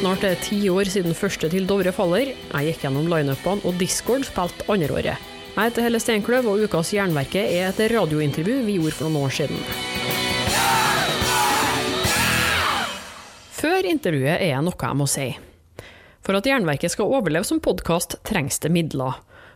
snart det er ti år siden første til Dovre faller. Jeg gikk gjennom lineupene, og Discord spilte andreåret. Jeg heter Helle Steinkløv, og ukas Jernverket er et radiointervju vi gjorde for noen år siden. Før intervjuet er det noe jeg må si. For at Jernverket skal overleve som podkast, trengs det midler.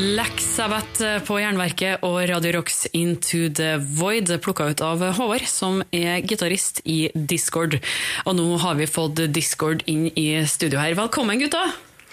Black Sabbath på Jernverket og Radio Rocks Into the Void, plukka ut av Håvard, som er gitarist i Discord. Og nå har vi fått Discord inn i studio her. Velkommen, gutta!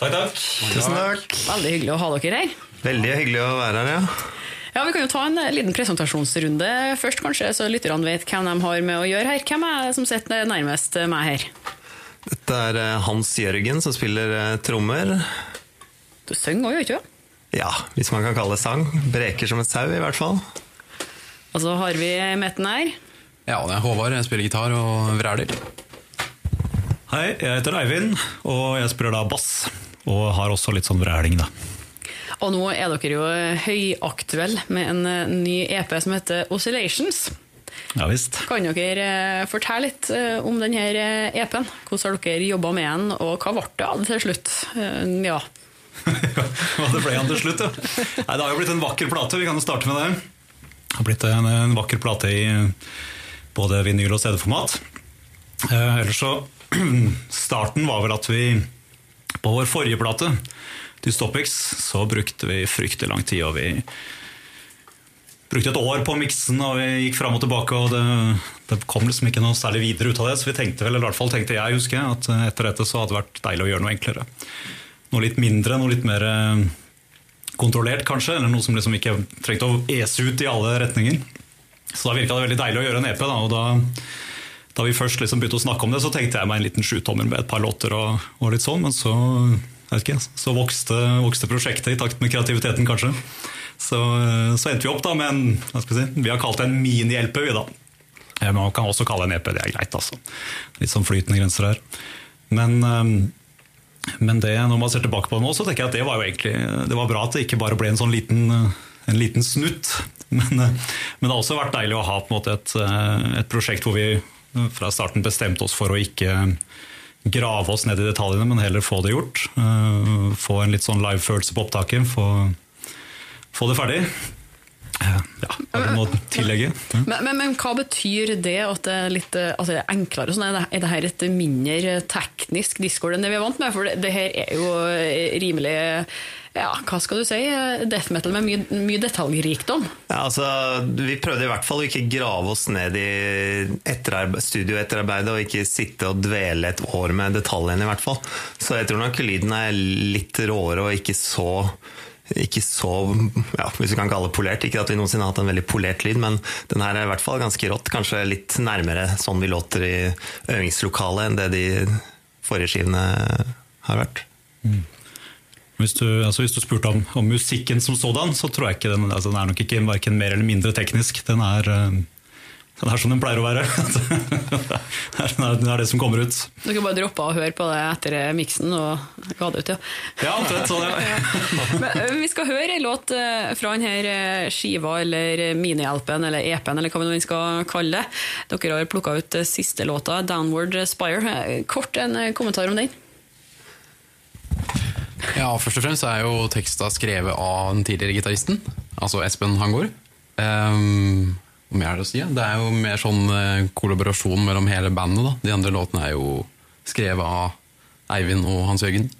Takk, takk. Tusen takk. Veldig hyggelig å ha dere her. Veldig hyggelig å være her, ja. Ja, Vi kan jo ta en liten presentasjonsrunde først, kanskje, så lytterne vet hvem de har med å gjøre her. Hvem er det som sitter nærmest meg her? Dette er eh, Hans Jørgen, som spiller eh, trommer. Du synger òg, gjør ikke du? Ja, hvis man kan kalle det sang. Breker som et sau, i hvert fall. Og så har vi Metten her. Ja, det er Håvard. Jeg spiller gitar og vræler. Hei, jeg heter Eivind, og jeg spiller da bass. Og har også litt sånn vræling, da. Og nå er dere jo høyaktuelle med en eh, ny EP som heter Oscillations. Ja, visst. Kan dere eh, fortelle litt eh, om denne EP-en? Hvordan har dere jobba med den, og hva ble det av til slutt? Ja, det ble han til slutt, ja. Nei, det har jo blitt en vakker plate, vi kan jo starte med det. Det har blitt en, en vakker plate i både vinyl- og CD-format. Eh, ellers så Starten var vel at vi på vår forrige plate, Dystopics, så brukte vi fryktelig lang tid. og vi brukte et år på miksen, og vi gikk fram og tilbake. og det, det, kom liksom ikke noe særlig videre ut av det, så vi tenkte vel, eller i hvert fall tenkte jeg, husker jeg, at etter dette så hadde det vært deilig å gjøre noe enklere noe litt mindre, noe litt mer eh, kontrollert, kanskje. Eller noe som liksom ikke trengte å ese ut i alle retninger. Så da virka det veldig deilig å gjøre en EP. Da, og da, da vi først liksom begynte å snakke om det, så tenkte jeg meg en liten sjutommer med et par låter og, og, litt sånn, men så, ikke, så vokste, vokste, prosjektet i takt med kreativiteten, kanskje. Så, så endte vi opp da med en hva skal vi si, Vi har kalt det en mini-LP, vi da. Man kan også kalle det en EP, det er greit, altså. Litt sånn flytende grenser her. Men men det, når man ser tilbake på det nå, så tenker jeg at det var jo egentlig det var bra at det ikke bare ble en sånn liten, en liten snutt. Men, men, det har også vært deilig å ha måte et, et, prosjekt hvor vi fra starten bestemte oss for å ikke grave oss ned i detaljene, men heller få det gjort. Få en litt sånn live-følelse på opptaket. Få, få det ferdig. Ja, har du noe å tillegge? Men, men, men, hva betyr det at det er litt altså, enklere? Sånn, er, det, er det her et mindre teknisk discord enn det vi er vant med? For det, det her er jo rimelig ja, hva skal du si? Death metal med mye, mye detaljrikdom. Ja, altså, vi prøvde i hvert fall å ikke grave oss ned i etterarbeid, studioetterarbeidet og ikke sitte og dvele et år med detaljene, i hvert fall. Så jeg tror nok lyden er litt råere og ikke så ikke så ja, hvis vi kan kalle det polert. Ikke at vi noensinne har hatt en veldig polert lyd, men den her er i hvert fall ganske rått. Kanskje litt nærmere sånn vi låter i øvingslokalet enn det de forrige skivene har vært. Mm. Hvis du, altså hvis du spurte om, om, musikken som sådan, så tror jeg ikke den, altså den er nok ikke verken mer eller mindre teknisk. Den er det er som den pleier å være. det er det som kommer ut. Du kan bare droppe å høre på det etter miksen og ga det ut, ja. Ja, omtrent sånn, ja. Men, vi skal høre en låt eh, fra denne skiva, eller minihjelpen, eller EP-en, eller hva vi skal kalle det. Dere har plukka ut siste låta, 'Downward Spire'. Kort en kommentar om den. Ja, først og fremst er jo teksta skrevet av den tidligere gitaristen, altså Espen Hangård. Um, hva mer er det å si? Det er jo mer sånn eh, kollaborasjon mellom hele bandet. Da. De andre låtene er jo skrevet av Eivind og Hans Jørgen.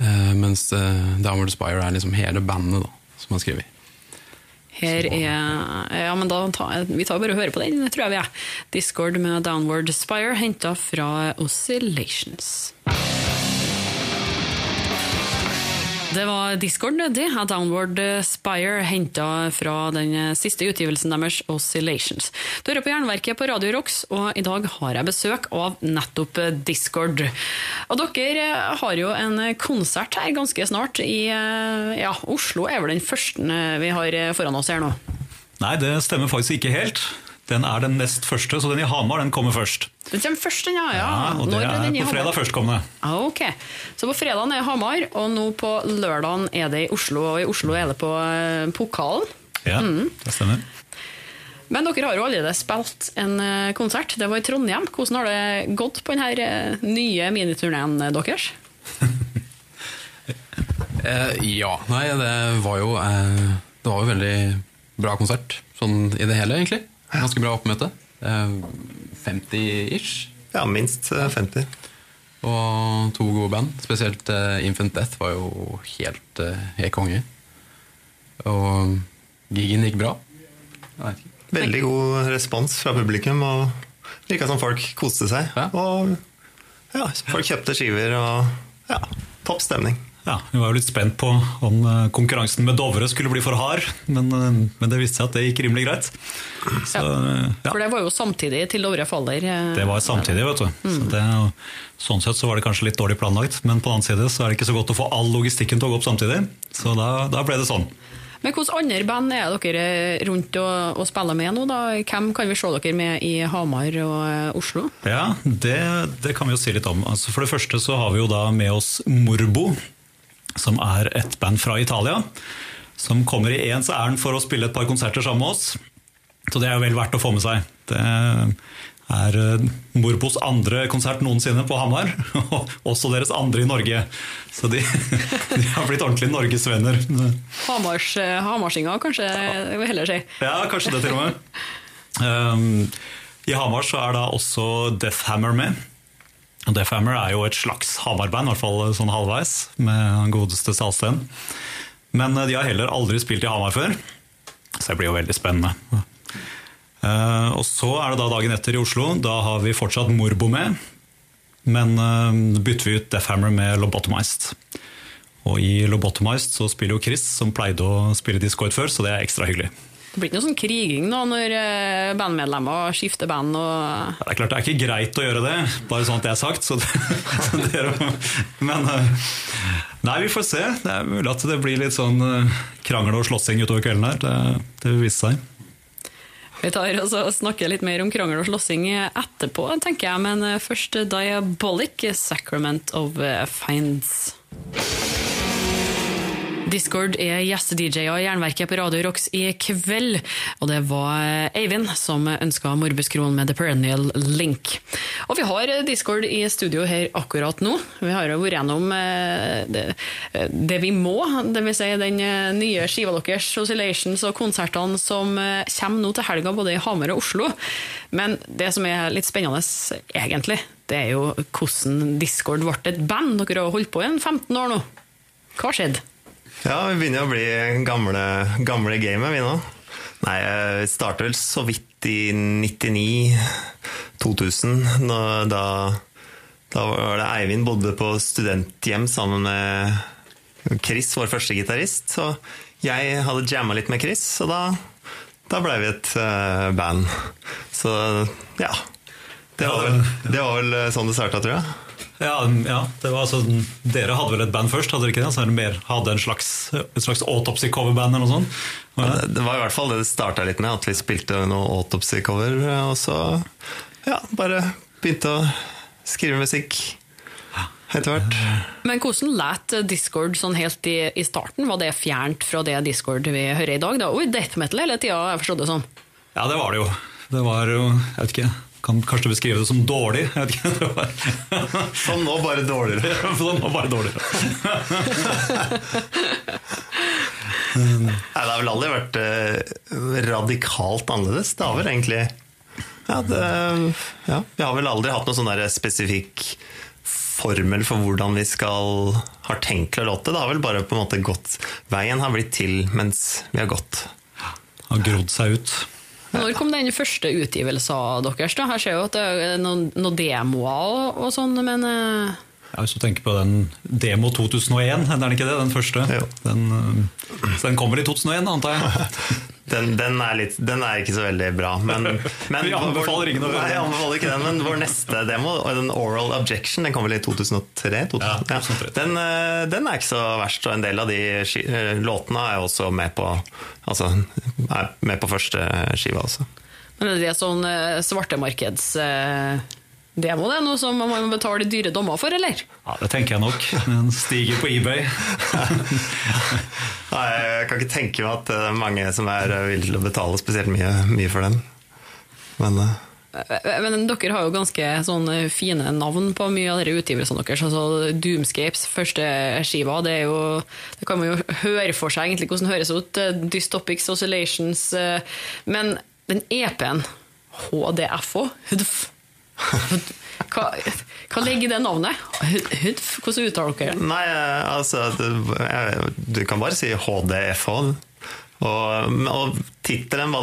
Uh, mens uh, Downward Spire er liksom hele bandet da, som har skrevet. Her er Ja, men da tar, vi tar bare og hører på den, tror jeg vi er. Discord med Downward Spire, henta fra Oscillations. Det var Discord Nødig av Downward Spire, henta fra den siste utgivelsen deres, Oscillations. Du hører på Jernverket på Radio Rocks, og i dag har jeg besøk av nettopp Discord. Og dere har jo en konsert her ganske snart i ja, Oslo er vel den første vi har foran oss her nå? Nei, det stemmer faktisk ikke helt. Den er den nest første, så den i Hamar den kommer først. Den kommer først, den, ja. ja. ja og det Når er, på fredag førstkommende. Ah, ok. Så på fredagen er Hamar, og nå på lørdagen er det i Oslo. Og i Oslo er det på eh, Pokalen. Ja, Mm. det stemmer. Men dere har jo allerede spilt en eh, konsert. Det var i Trondheim. Hvordan har det gått på denne eh, nye miniturneen deres? Eh, ja, nei, det var jo eh, Det var jo veldig bra konsert, sånn i det hele, egentlig. Ganske bra oppmøte. Eh, 50-ish. Ja, minst eh, 50. Og to gode band. Spesielt eh, Infant Death var jo helt, eh, helt konge. Og gigen gikk bra. Veldig god respons fra publikum, og virka som folk koste seg. Ja. Og ja, folk kjøpte skiver, og ja, topp stemning. Ja, Vi var jo litt spent på om eh, konkurransen med Dovre skulle bli for hard, men, eh, men det viste seg at det gikk rimelig greit. Så, eh, ja, For det var jo samtidig til Dovre faller. eh, Det var samtidig, vet du. Så det, sånn sett så var det kanskje litt dårlig planlagt, men på den annen side så er det ikke så godt å få all logistikken til å gå opp samtidig. Så da, da ble det sånn. Men hvilke andre band er dere rundt og, og spiller med nå? da? Hvem kan vi se dere med i Hamar og eh, Oslo? Ja, det, det kan vi jo si litt om. Altså for det første så har vi jo da med oss Morbo, som er et band fra Italia. Som kommer i ens ærend for å spille et par konserter sammen med oss. Så det er jo vel verdt å få med seg. Det er eh, Morbos andre konsert noensinne på Hamar. Og også deres andre i Norge. Så de, de har blitt ordentlige norgesvenner. Hamars, eh, Hamarsinga, kanskje jeg vil heller si. Ja, kanskje det til og med. Um, I Hamar så er da også Death Hammer med. Og Deathhammer er jo et slags Hamar-band, i hvert fall sånn halvveis, med den godeste Salsten. Men eh, de har heller aldri spilt i Hamar før, så det blir jo veldig spennende. Eh, og så er det da dagen etter i Oslo. Da har vi fortsatt Morbo med, men eh, bytter vi ut Deathhammer med Lobotomized. Og i Lobotomized så spiller jo Chris, som pleide å spille Discord før, så det er ekstra hyggelig. Det blir ikke noe sånn kriging da, når eh, bandmedlemmer skifter band og Det er klart det er ikke greit å gjøre det, bare sånn at det er sagt. Så det, men eh, Nei, vi får se. Det er mulig at det blir litt sånn eh, krangel og slåssing utover kvelden her. Det, det vil vise seg. Vi tar og snakker litt mer om krangel og slåssing etterpå, tenker jeg. Men først Diabolic, Sacrament of Finds. Discord er gjeste-DJ-er i Jernverket på Radio Rocks i kveld. Og det var Eivind som ønska Morbus Kron med The Perennial Link. Og vi har Discord i studio her akkurat nå. Vi har jo vært gjennom eh, det, det vi må, dvs. Si den eh, nye skiva deres, Oscillations og konsertene som eh, kommer nå til helga både i Hamar og Oslo. Men det som er litt spennende, egentlig, det er jo hvordan Discord ble et band. Dere har holdt på i en 15 år nå. Hva har skjedd? Ja, vi begynner å bli gamle, gamle gamet, vi nå. Nei, vi startet vel så vidt i 99-2000. Da, da var det Eivind bodde på studenthjem sammen med Chris, vår første gitarist. Så jeg hadde jamma litt med Chris, og da, da blei vi et uh, band. Så ja. Det var, vel, det var vel sånn det starta, tror jeg. Ja, ja det var altså, Dere hadde vel et band først? hadde dere ikke det? Så mer, hadde en slags, et slags autopsy-coverband eller noe sånt? Ja, det, det var i hvert fall det det starta litt med, at vi spilte noe autopsy-cover. Og så ja, bare begynte å skrive musikk etter hvert. Men hvordan lät Discord sånn helt i, i starten? Var det fjernt fra det Discord vi hører i dag? Det var jo death metal hele tida, jeg forstod det sånn. Ja, det var det jo. Det var jo Jeg vet ikke. Kan kanskje beskrive det som dårlig. Jeg vet ikke. Det var, Som nå, bare dårligere. For nå bare dårligere. Nei, det har vel aldri vært eh, radikalt annerledes. Det har vel egentlig ja, det, ja, Vi har vel aldri hatt noen sånn spesifikk formel for hvordan vi skal har tenkt å låte. Det har vel bare på en måte gått Veien har blitt til mens vi har gått. Har grodd seg ut. Når kom den første utgivelsen deres? da? Her ser jo at det er noen, noen demoer og, og sånn, men eh, Ja, hvis du tenker på den Demo 2001, er den ikke det? Den første? Den, øh, så den kommer i 2001, antar jeg? Den, den, er litt, den er ikke så veldig bra. Men, men Vi anbefaler ingen å prøve jeg anbefaler ikke den, men vår neste demo, den Oral Objection, den kom vel i 2003? 2003. Ja, 2003. Den, eh, den er ikke så verst, og en del av de eh, låtene er også med på Altså, er med på første skiva også. Men er det sånn eh, må det er noe som man må betale dyre dommer for, eller? Ja, Det tenker jeg nok. Den stiger på eBay. Nei, jeg kan ikke tenke meg at det er mange som er eh, villige til å betale spesielt mye, mye for den. Men uh... Eh, Men dere har jo ganske sånn fine navn på mye av dere utgivelsene deres. Altså Doomscapes, første skiva, det er jo Det kan man jo høre for seg egentlig hvordan det høres ut. Eh, Dystopics, Oscillations eh, Men den EP-en, HDFO, HUDF hva, hva ligger i det navnet? HUDF? Hvordan uttaler dere det? Nei, altså jeg, Du kan bare si HDFH. Og, og tittelen, hva,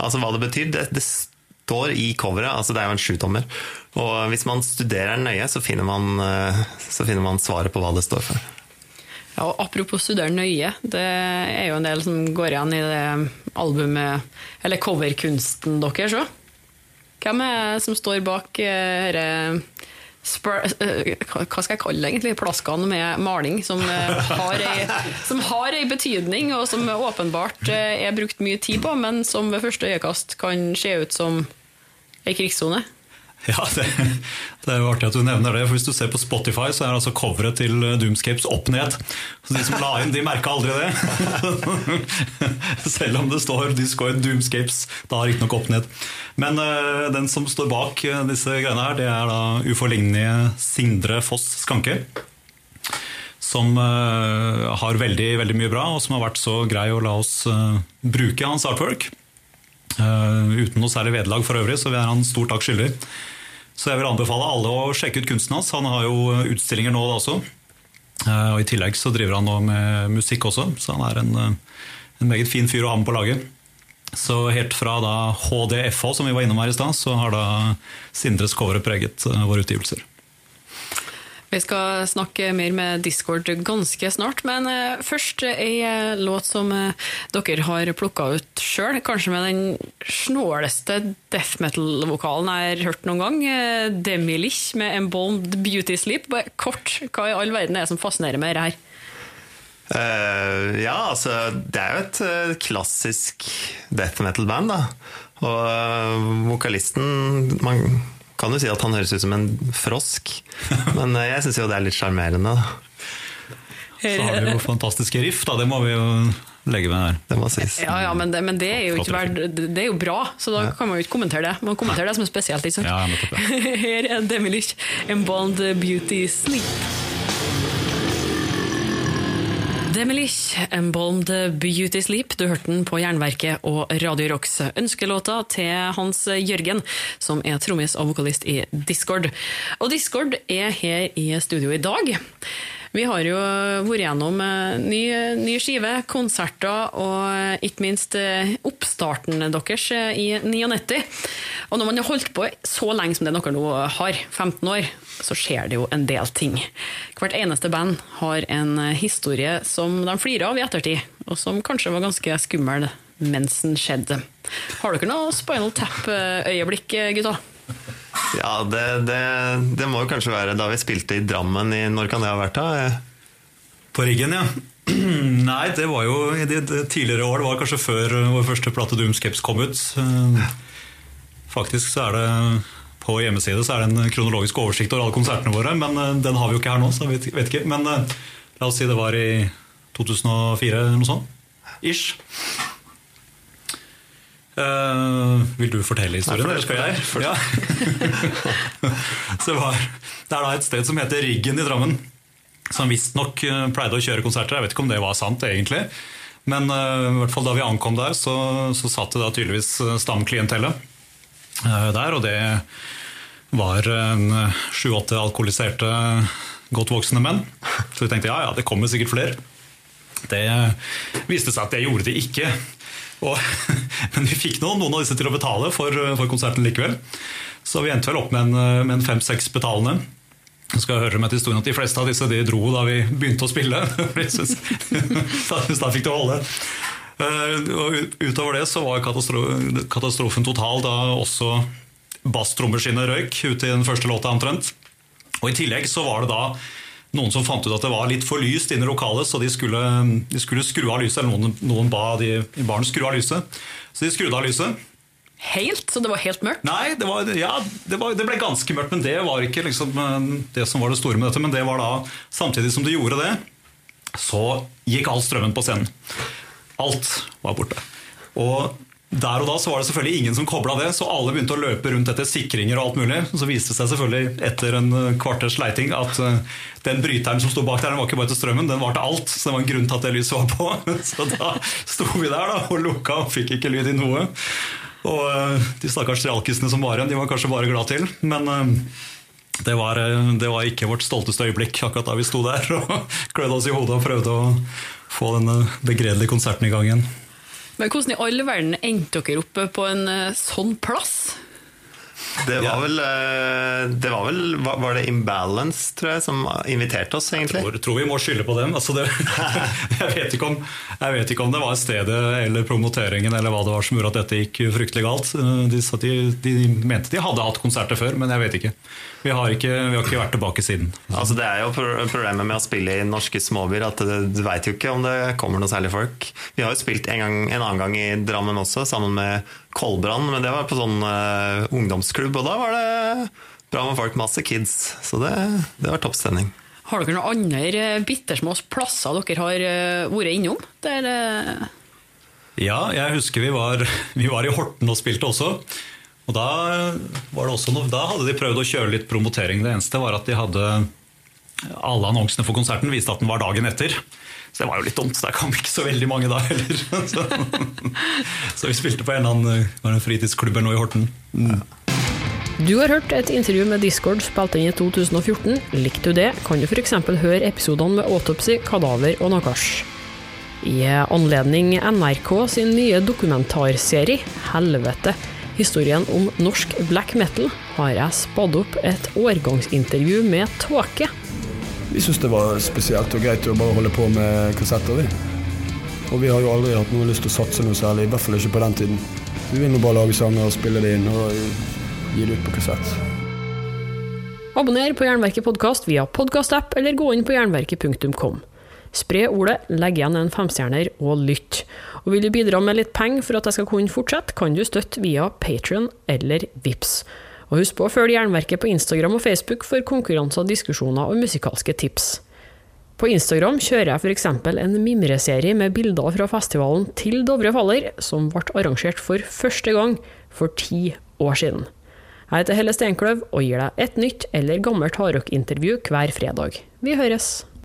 altså hva det betyr, det, det står i coveret. Altså det er jo en sjutommer. Og hvis man studerer den nøye, så finner man, eh, så finner man svaret på hva det står for. Ja, og apropos studere nøye, det er jo en del som går igjen i det albumet, eller coverkunsten deres òg. Hvem er som står bak eh, dette eh, hva skal jeg kalle det egentlig? Plaskene med maling, som eh, har ei, som har ei betydning, og som åpenbart er brukt mye tid på, men som ved første øyekast kan se ut som ei krigssone. Ja, det, det er jo artig at du nevner det. for Hvis du ser på Spotify, så er altså coveret til Doomscapes opp ned. Så De som la inn, de merka aldri det. Selv om det står Discord Doomscapes, da riktignok opp ned. Men uh, den som står bak eh, disse greiene her, det er da uforlignelige Sindre Foss Skanke. Som uh, har veldig, veldig mye bra, og som har vært så grei å la oss uh, bruke hans artwork. Eh, uten noe særlig vederlag for øvrig, så vi er han stor takk skyldig. Så jeg vil anbefale alle å sjekke ut kunsten hans. Han har jo utstillinger nå da også. Eh, Og I tillegg så driver han nå med musikk også, så han er en, eh, en meget fin fyr å ha med på laget. Så helt fra da HDFH, som vi var innom her i stad, så har da Sindres covere preget eh, våre utgivelser. Vi skal snakke mer med Discord ganske snart, men eh, først ei eh, låt som eh, dere har plukka ut sjøl. Kanskje med den snåleste death metal-vokalen jeg har hørt noen gang. Demilich med Embalmed Beauty Sleep. Bare kort, hva i all verden er det som fascinerer med dette her? Uh, ja, altså Det er jo et uh, klassisk death metal-band, da. Og uh, vokalisten Man kan jo si at han høres ut som en frosk, men eh, jeg syns jo det er litt sjarmerende. Så har vi jo fantastiske riff, da, det må vi jo legge med her. Det må sies. Ja, ja, men det, men det er jo ikke verd, det er jo bra, så da kan man jo ikke kommentere det. Man kommenterer det som er spesielt. ikke sant? Ja, Her er Demilich, en Bond Beauty Sleep. Demilich, Embalmed Beauty Sleep. Du hørte den på Jernverket og Radio Rocks. Ønskelåta til Hans Jørgen, som er trommis og vokalist i Discord. Og Discord er her i studio i dag. Vi har jo vært gjennom eh, ny, ny skive, konserter og ikke minst eh, oppstarten deres eh, i 99. Og når man har holdt på så lenge som det dere nå har, 15 år, så skjer det jo en del ting. Hvert eneste band har en historie som de flirer av i ettertid, og som kanskje var ganske skummel mens den skjedde. Har dere noe Spinal Tap-øyeblikk, gutta? Ja, det, det, det må jo kanskje være da vi spilte i Drammen i Når kan det ha vært? da? På riggen, ja. Nei, det var jo i de de tidligere år. Det var kanskje før vår første plate Doomscapes kom ut. Uh, Faktisk så er det på hjemmeside så er det en kronologisk oversikt over alle konsertene våre, men uh, den har vi jo ikke her nå, så jeg vet, vet ikke. Men uh, la oss si det var i 2004 eller noe sånt. Ish. Uh, vil du fortelle historien, eller skal jeg? Ja. så det, var, det er da et sted som heter Riggen i Drammen som visstnok uh, pleide å kjøre konserter. Jeg vet ikke om det var sant, egentlig. Men uh, i hvert fall da vi ankom der, så, så satt det da tydeligvis stamklientellet uh, der. Og det var sju-åtte alkoholiserte, godt voksne menn. Så vi tenkte ja, ja, det kommer sikkert flere. Det viste seg at det gjorde det ikke. Og, men vi fikk noen, noen av disse til å betale for, for konserten likevel. Så vi endte vel opp med en, med en fem-seks betalende. Jeg skal høre med til historien at De fleste av disse de dro da vi begynte å spille. da, da fikk det holde. Eh, og utover det så var katastrofen katastrofen total da også basstrommeskinnet røyk ut i den første låta omtrent. Og I tillegg så var det da noen som fant ut at det var litt for lyst inne i lokalet, så de skulle, de skulle skru av lyset. Eller noen, noen ba de i baren skru av lyset. Så de skrudde av lyset. Helt? Så det var helt mørkt? Nei, det, var, ja, det, var, det ble ganske mørkt, men det var ikke liksom, det som var det store med dette. Men det var da, samtidig som de gjorde det, så gikk all strømmen på scenen. Alt var borte. Og der og da så var det selvfølgelig ingen som kobla det, så alle begynte å løpe rundt etter sikringer. og alt mulig. Så viste det seg selvfølgelig etter en kvarters leiting at den bryteren som sto bak der, den var ikke bare til strømmen, den var til alt. Så det var en grunn til at det lyset var på. Så da sto vi der da, og lukka og fikk ikke lyd i noe. Og de stakkars realkisene som var igjen, de var kanskje bare glad til. Men det var, det var, ikke vårt stolteste øyeblikk akkurat da vi sto der og klødde oss i hodet og prøvde å få denne begredelige konserten i gang igjen. Men hvordan i all verden endte dere oppe på en sånn plass? Det var vel, det var, vel var det Imbalance, tror jeg, som inviterte oss, egentlig? Jeg tror, tror vi må skylde på dem. Altså det, jeg, vet om, jeg, vet ikke om, det var stedet eller promoteringen eller hva det var som gjorde at dette gikk fryktelig galt. De, de, de mente de hadde hatt konserter før, men jeg vet ikke. Vi har ikke, vi har ikke vært tilbake siden. Altså Det er jo problemet med å spille i norske småbyer, at du veit jo ikke om det kommer noe særlig folk. Vi har jo spilt en, gang, en annen gang i Drammen også, sammen med Kolbrand, men det var på sånn uh, ungdomsklubb, og da var det bra med folk, masse kids. Så det, det var toppstemning. Har dere noen andre bittersmå plasser dere har vært innom? Der, ja, jeg husker vi var, vi var i Horten og spilte også. Og da, noe, da hadde de prøvd å kjøre litt promotering. Det eneste var at de hadde alle annonsene for konserten viste at den var dagen etter. Så det var jo litt dumt. Der kom ikke så veldig mange da heller. Så, så vi spilte på en eller annen fritidsklubb noe i Horten. Mm. Du har hørt et intervju med Discord spilt inn i 2014. Likte du det, kan du f.eks. høre episodene med Autopsy, Kadaver og Nakash. I anledning NRK sin nye dokumentarserie Helvete historien om norsk black metal, har jeg spadd opp et årgangsintervju med Tåke. Vi syntes det var spesielt og greit å bare holde på med kassetter, vi. Og vi har jo aldri hatt noe lyst til å satse noe særlig, i hvert fall ikke på den tiden. Vi vil nå bare lage sanger og spille det inn og gi det ut på kassett. Abonner på Jernverket podkast via podkastapp eller gå inn på jernverket.kom. Spre ordet, legg igjen en femstjerner og lytt. Og vil du bidra med litt penger for at jeg skal kunne fortsette, kan du støtte via Patrion eller VIPS. Og husk på å følge Jernverket på Instagram og Facebook for konkurranser, diskusjoner og musikalske tips. På Instagram kjører jeg f.eks. en mimreserie med bilder fra festivalen Til Dovre faller, som ble arrangert for første gang for ti år siden. Jeg heter Helle Steinkløv og gir deg et nytt eller gammelt hardrockintervju hver fredag. Vi høres!